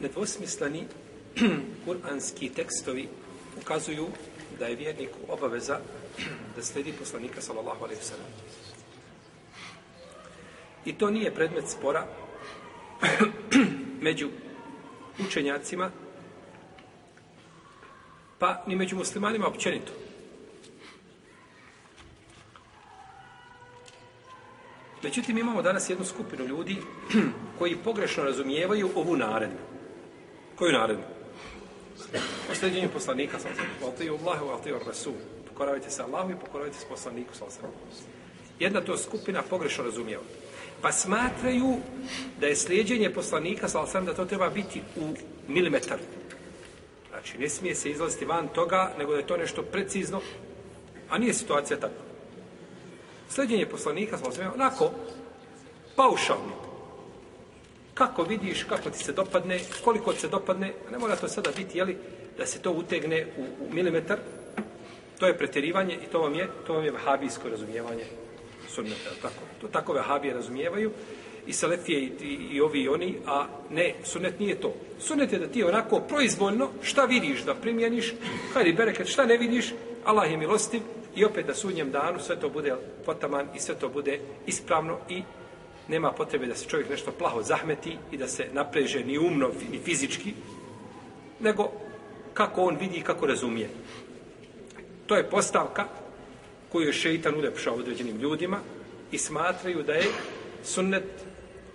Nedvosmisleni kuranski tekstovi ukazuju da je vjerniku obaveza da sledi poslanika sallallahu alaihi sallam. I to nije predmet spora među učenjacima, pa ni među muslimanima općenito. Međutim, imamo danas jednu skupinu ljudi koji pogrešno razumijevaju ovu naredbu. Koju naredbu? O poslanika, sam sam. Valtiju Allahu, valtiju Rasul. Pokoravajte se Allahu i pokoravajte se poslaniku, sam sam. Jedna to skupina pogrešno razumijeva. Pa smatraju da je slijedjenje poslanika, sam sam, da to treba biti u milimetar. Znači, ne smije se izlaziti van toga, nego da je to nešto precizno, a nije situacija takva. Slijedjenje poslanika, sam sam, onako, paušalno kako vidiš, kako ti se dopadne, koliko ti se dopadne, ne mora to sada biti, jeli, da se to utegne u, u milimetar, to je pretjerivanje i to vam je, to vam je vahabijsko razumijevanje sunneta, tako. To tako vahabije razumijevaju i selefije i, i, i ovi i oni, a ne, sunnet nije to. Sunnet je da ti onako proizvoljno šta vidiš da primjeniš, hajde bereket, šta ne vidiš, Allah je milostiv i opet da sudnjem danu sve to bude potaman i sve to bude ispravno i nema potrebe da se čovjek nešto plaho zahmeti i da se napreže ni umno, ni fizički, nego kako on vidi i kako razumije. To je postavka koju je šeitan ulepšao određenim ljudima i smatraju da je sunnet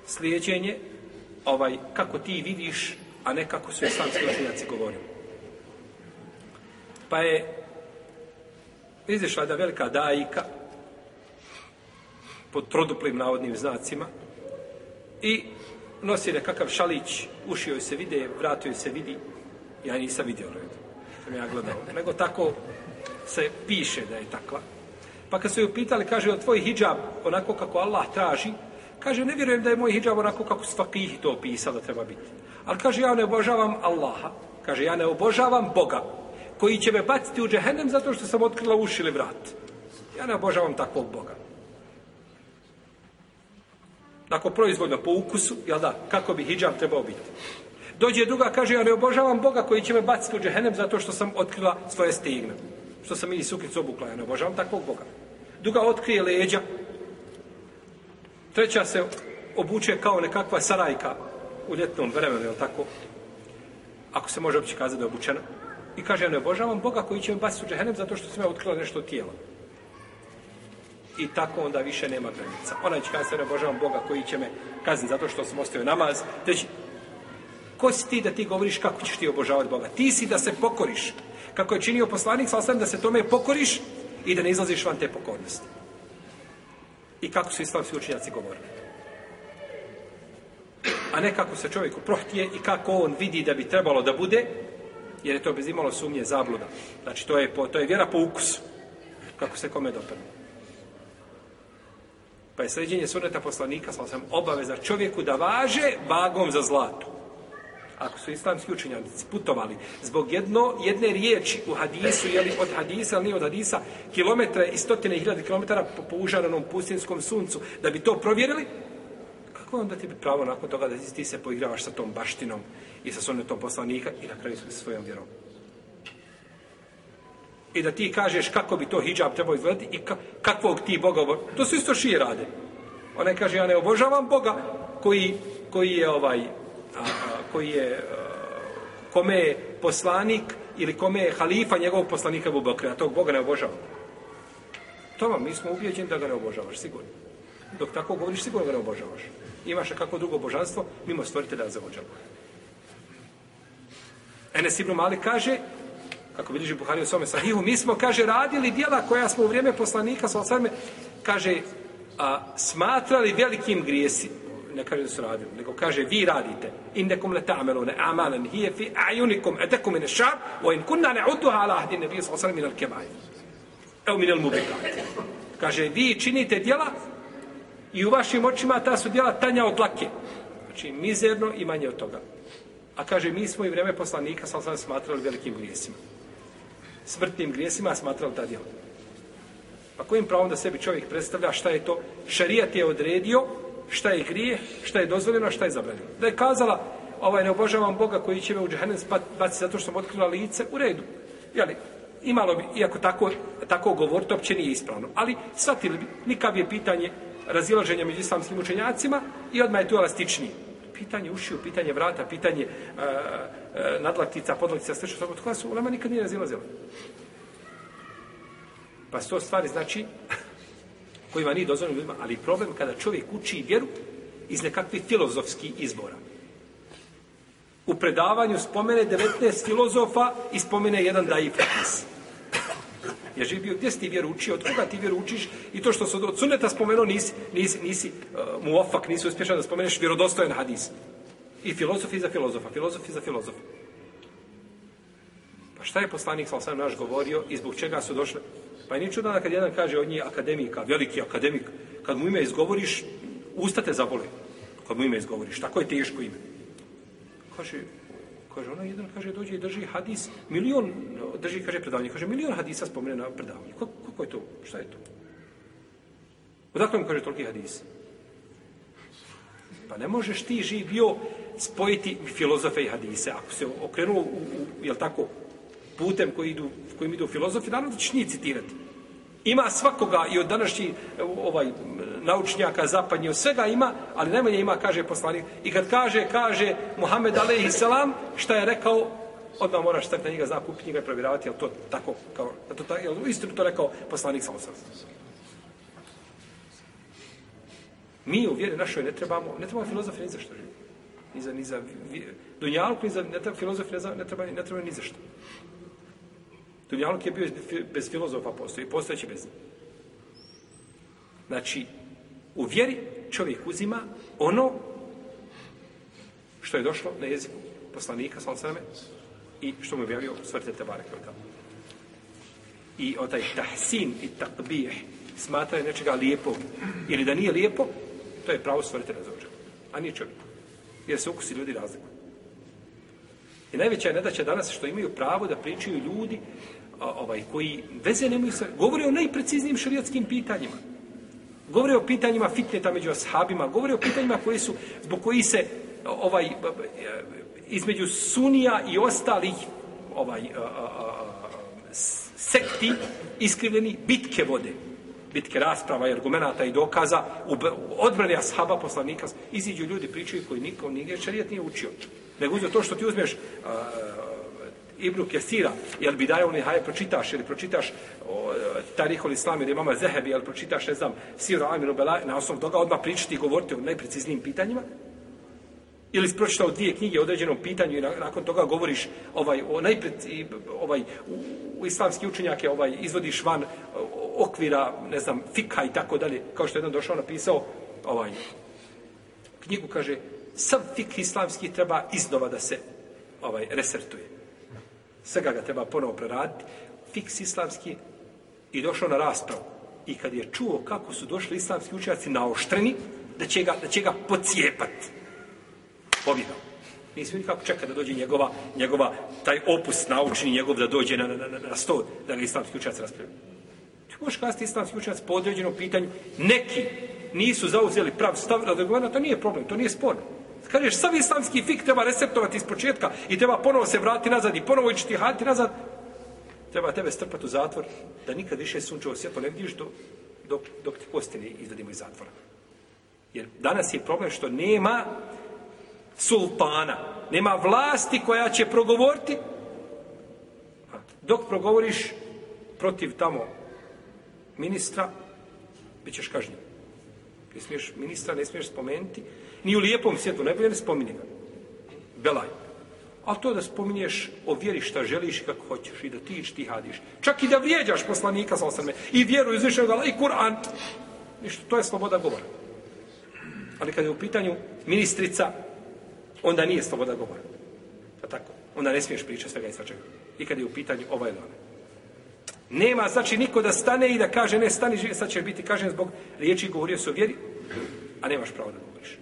slijedjenje ovaj, kako ti vidiš, a ne kako su islamski učenjaci govorili. Pa je izišla da velika dajika, pod troduplim navodnim znacima i nosi nekakav šalić, uši joj se vide, vratio joj se vidi. Ja nisam vidio red, sam ja gledao. Nego tako se piše da je takva. Pa kad su ju pitali, kaže, je tvoj hijab onako kako Allah traži? Kaže, ne vjerujem da je moj hijab onako kako svakih to opisao da treba biti. Ali kaže, ja ne obožavam Allaha. Kaže, ja ne obožavam Boga koji će me baciti u džehennem zato što sam otkrila uši ili vrat. Ja ne obožavam takvog Boga tako proizvoljno po ukusu, jel da, kako bi hijab trebao biti. Dođe druga, kaže, ja ne obožavam Boga koji će me baciti u džehennem zato što sam otkrila svoje stigne. Što sam i suknicu obukla, ja ne obožavam takvog Boga. Druga otkrije leđa. Treća se obuče kao nekakva sarajka u ljetnom vremenu, jel tako? Ako se može opće kazati da je obučena. I kaže, ja ne obožavam Boga koji će me baciti u džehennem zato što sam ja otkrila nešto tijela i tako onda više nema granica. Ona će kada se ne božavam Boga koji će me kazniti zato što sam ostavio namaz. Teći, ko si ti da ti govoriš kako ćeš ti obožavati Boga? Ti si da se pokoriš. Kako je činio poslanik, sa da se tome pokoriš i da ne izlaziš van te pokornosti. I kako su islamski učinjaci govorili. A ne kako se čovjeku prohtije i kako on vidi da bi trebalo da bude, jer je to bez imalo sumnje zabluda. Znači, to je, po, to je vjera po ukusu. Kako se kome dopadne. Pa je sređenje suneta poslanika, sam sam obaveza čovjeku da važe vagom za zlato. Ako su islamski učenjaci putovali zbog jedno, jedne riječi u hadisu, jeli od hadisa, ali nije od hadisa, kilometre i stotine hiljade kilometara po, po užaranom pustinskom suncu, da bi to provjerili, kako onda ti bi pravo nakon toga da ti se poigravaš sa tom baštinom i sa sunetom poslanika i na kraju sa svojom vjerom? I da ti kažeš kako bi to hijab trebao izgledati i kakvog ti Boga obožavaš. To su isto šije rade. Ona kaže, ja ne obožavam Boga koji, koji je ovaj, a, a, koji je, a, kome je poslanik ili kome je halifa njegovog poslanika Ebu a tog Boga ne obožavam. To vam, mi smo ubijeđeni da ga ne obožavaš, sigurno. Dok tako govoriš, sigurno ga ne obožavaš. Imaš kako drugo božanstvo, mimo stvoritelja za ođavu. Enes Ibn Malik kaže, kako bilježi Buhari u svome sahihu, mi smo, kaže, radili dijela koja smo u vrijeme poslanika, sa osvrme, kaže, a, smatrali velikim grijesi, ne kaže da su radili, nego kaže, vi radite, innekum le ta'melune, amalan hije fi ajunikum, edekum ine šar, o in kunna ne uduha ala ahdi nebije, sa osvrme, minal kebaj. Evo minal mubikat. Kaže, vi činite dijela i u vašim očima ta su dijela tanja od lake. Znači, mizerno i manje od toga. A kaže, mi smo i vrijeme poslanika, sa osvrme, smatrali velikim grijesima smrtnim grijesima smatrali ta djela. Pa kojim pravom da sebi čovjek predstavlja šta je to? Šarijat je odredio šta je grije, šta je dozvoljeno, šta je zabranjeno. Da je kazala ovaj, ne obožavam Boga koji će me u džahennem baciti zato što sam otkrila lice, u redu. Jeli, imalo bi, iako tako, tako govor, to opće nije ispravno. Ali shvatili bi, nikav je pitanje razilaženja među islamskim učenjacima i odmah je tu elastičniji. Pitanje ušiju, pitanje vrata, pitanje uh, uh, nadlaktica, podlaktica, sve što tako, su ulema nikad nije razilazila. Pa sto stvari znači kojima nije dozvoljeno ljudima, ali problem kada čovjek uči vjeru iz nekakvih filozofskih izbora. U predavanju spomene 19 filozofa i spomene jedan daji hadis. Je živi bio, gdje si ti vjeru učio, od koga ti vjeru učiš i to što se od suneta spomenuo nisi, nisi, nisi e, uh, muofak, nisi uspješan da spomeneš vjerodostojen hadis. I filozofi za filozofa, filozofi za filozofa. Pa šta je poslanik sa osam naš govorio i zbog čega su došle? Pa je nije čudno da kad jedan kaže od njih akademika, veliki akademik, kad mu ime izgovoriš, ustate zabole. Kad mu ime izgovoriš, tako je teško ime. Kaže, kaže, ona jedan kaže, dođe i drži hadis, milion, drži, kaže, predavanje, kaže, milion hadisa spomene na predavanje. Kako, kako je to? Šta je to? Odakle mu kaže toliki hadis? Pa ne možeš ti živ bio spojiti filozofe i hadise. Ako se okrenuo, u, u, jel tako, putem koji idu, kojim idu filozofi, naravno da ćeš njih citirati. Ima svakoga i od današnji ovaj, naučnjaka zapadnje, od svega ima, ali najmanje ima, kaže poslanik. I kad kaže, kaže Muhammed alaihi salam, šta je rekao, odmah moraš tako na njega znak kupiti njega i provjeravati, je to tako, kao, je to, je istinu to rekao poslanik sam. Mi u vjeri našoj ne trebamo, ne trebamo filozofi ni za što živi. Ni za, ni za dunjalku, ni za, ne treba filozofi, ne, za, ne treba, ne treba ni za što. Dunjaluk je bio bez filozofa postoji, postojeći bez. Znači, u vjeri čovjek uzima ono što je došlo na jeziku poslanika, sal sveme, i što mu objavio svrte Tebare kao I o taj tahsin i takbih smatra nečega lijepog ili da nije lijepo, to je pravo stvorite razođa. A nije čovjek. Jer se ukusi ljudi razlikuju. I najveća je nedaća danas što imaju pravo da pričaju ljudi ovaj koji veze nemaju sa govore o najpreciznijim šerijatskim pitanjima. Govori o pitanjima fitneta među ashabima, govori o pitanjima koji su zbog koji se ovaj e, između sunija i ostalih ovaj a, a, a, sekti iskrivljeni bitke vode bitke rasprava i argumenata i dokaza u odbrane ashaba poslanika. Iziđu ljudi pričaju koji niko nije šerijat nije učio nego uzeo to što ti uzmeš Ibnu Kesira, jel bi daje Nihaje pročitaš ili pročitaš Tarihol Islam ili Mama Zehebi, jel pročitaš, ne znam, Siro Aminu Bela, na osnovu toga odmah pričati i govoriti o najpreciznijim pitanjima, ili si pročitao dvije knjige o određenom pitanju i nakon toga govoriš ovaj, o najpred ovaj, u, u islamski učenjak je ovaj, izvodiš van okvira, ne znam, fika i tako dalje, kao što je jedan došao napisao ovaj, knjigu, kaže, sav fik islamski treba iznova da se ovaj resertuje svega ga treba ponovo preraditi, fiks islamski i došao na raspravu. I kad je čuo kako su došli islamski učenjaci naoštreni, da će ga, da će ga pocijepati. Pobjegao. Nije smio nikako čeka da dođe njegova, njegova, taj opus naučni njegov da dođe na, na, na, na sto, da ga islamski učenjaci raspravljaju. Ti možeš kazati islamski učenjaci po određenom pitanju, neki nisu zauzeli prav stav, da to nije problem, to nije sporno. Kažeš, sav islamski fik treba receptovati iz početka i treba ponovo se vratiti nazad i ponovo ići ti haditi nazad. Treba tebe strpati u zatvor da nikad više sunčevo svjetlo ne vidiš do, dok, dok ti kosti ne izvedimo iz zatvora. Jer danas je problem što nema sultana, nema vlasti koja će progovoriti. Dok progovoriš protiv tamo ministra, bit ćeš kažnjen. Ne smiješ ministra, ne smiješ spomenuti, Ni u lijepom svijetu, ne ne spominje ga. Belaj. Ali to da spominješ o vjeri šta želiš i kako hoćeš i da ti ti hadiš. Čak i da vrijeđaš poslanika sa osrme i vjeru izvišenog Allah i Kur'an. Ništa, to je sloboda govora. Ali kad je u pitanju ministrica, onda nije sloboda govora. Pa tako. Onda ne smiješ pričati svega i svačega. I kad je u pitanju ovaj ili onaj. Nema, znači, niko da stane i da kaže, ne, stani, sad će biti kažen zbog riječi govorio se o vjeri, a nemaš pravo da govoriš.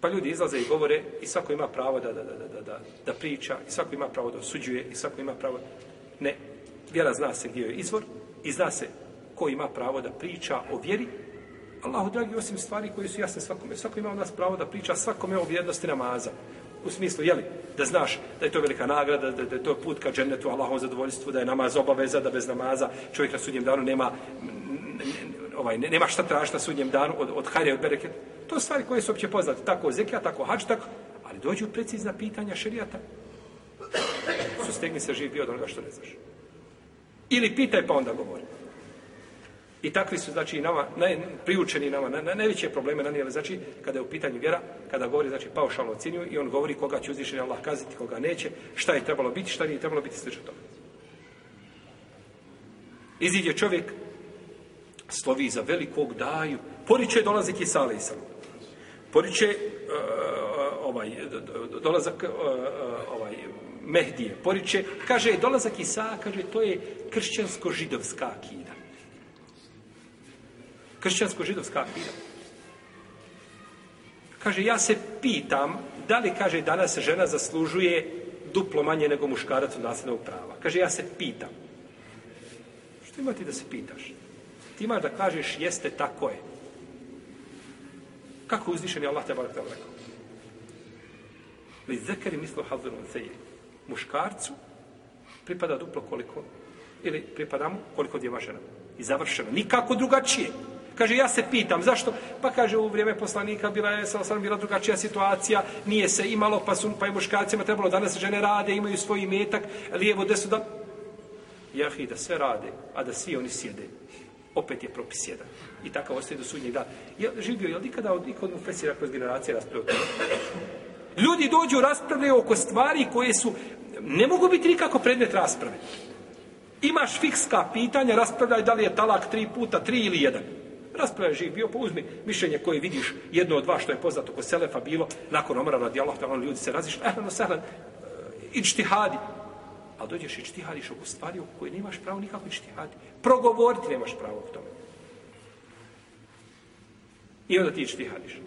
Pa ljudi izlaze i govore i svako ima pravo da, da, da, da, da, da priča, i svako ima pravo da osuđuje, i svako ima pravo... Ne, vjera zna se gdje je izvor i zna se ko ima pravo da priča o vjeri Allahu dragi, osim stvari koje su jasne svakome. Svako ima od nas pravo da priča svakome o vrijednosti namaza. U smislu, jeli, da znaš da je to velika nagrada, da, da je to put ka džennetu, Allahom zadovoljstvu, da je namaz obaveza, da bez namaza čovjek na sudnjem danu nema ovaj, nema šta tražiti na sudnjem danu od, od hajre, od bereket. To su stvari koje su opće poznate. Tako zekija, tako hač, tako. Ali dođu precizna pitanja šerijata. Sustegni se živ bio od onoga što ne znaš. Ili pitaj pa onda govori. I takvi su, znači, nama, naj, priučeni nama, na, na, najveće probleme nanijeli, znači, kada je u pitanju vjera, kada govori, znači, paušalno ocinju i on govori koga će uzvišeni Allah kazati, koga neće, šta je trebalo biti, šta nije trebalo biti, slično tome. Iziđe čovjek, slovi za velikog daju, poriče dolazi kisale i salu. Poriče e, e, ovaj, dolazak e, ovaj, Mehdije. Poriče, kaže, dolazak Isa, kaže, to je kršćansko-židovska akida. Kršćansko-židovska akida. Kaže, ja se pitam, da li, kaže, danas žena zaslužuje duplo manje nego muškarac od nasljednog prava. Kaže, ja se pitam. Što ima ti da se pitaš? Ti imaš da kažeš jeste tako je. Kako uzvišen je Allah te barak rekao? Li zekeri mislo hazinu seje. Muškarcu pripada duplo koliko ili pripada mu koliko djeva žena. I završeno. Nikako drugačije. Kaže, ja se pitam, zašto? Pa kaže, u vrijeme poslanika bila je, sa sam bila drugačija situacija, nije se imalo, pa su, pa i muškarcima trebalo, danas žene rade, imaju svoj metak, lijevo, desno, da... Jahi, da sve rade, a da svi oni sjede opet je propis jedan. I tako ostaje do sudnjeg dana. Je, živio, je li nikada od ikod mu fesira kroz generacije raspravljaju? Ljudi dođu raspravljaju oko stvari koje su, ne mogu biti nikako predmet rasprave. Imaš fikska pitanja, raspravljaj da li je talak tri puta, tri ili jedan. Raspravljaj živ bio, pa uzmi mišljenje koje vidiš, jedno od dva što je poznato kod Selefa bilo, nakon omara radi Allah, tamo ljudi se razišli, eh, no sehlan, ičtihadi, a dođeš i čtihadiš oko stvari oko koje nemaš pravo nikako čtihadi. Progovoriti nemaš pravo o tome. I onda ti čtihadiš.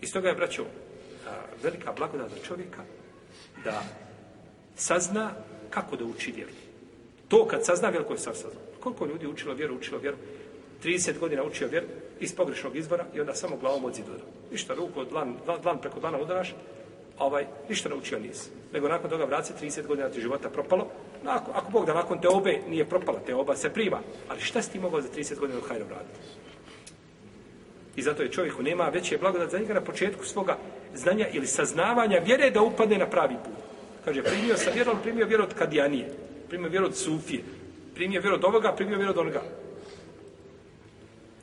Iz toga je, braćo, velika blagodat za čovjeka da sazna kako da uči vjeru. To kad sazna, veliko je sad sazna. Koliko ljudi učilo vjeru, učilo vjeru, 30 godina učio vjeru iz pogrešnog izvora i onda samo glavom od zidora. Ništa, ruku od dlan, dlan preko dlana udaraš, ovaj, ništa naučio nisi. Nego nakon toga vrat se 30 godina ti života propalo. Ako, ako Bog da nakon te obe nije propala, te oba se prima. Ali šta si ti mogao za 30 godina od hajra vratiti? I zato je čovjeku nema veće blagodat za njega na početku svoga znanja ili saznavanja vjere da upadne na pravi put. Kaže, primio sam vjeru, primio vjeru od Kadijanije. Primio vjeru od Sufije. Primio vjeru od ovoga, primio vjeru od onoga.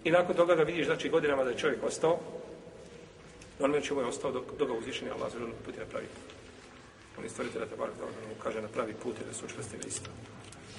I nakon toga da vidiš, znači, godinama da je čovjek ostao, Normalno čemu ovaj je ostao dok, dok ga uzvišeni Allah zelo puti na pravi put. On je stvoritelj da te bar da kaže na pravi put i da se učvrsti na isto.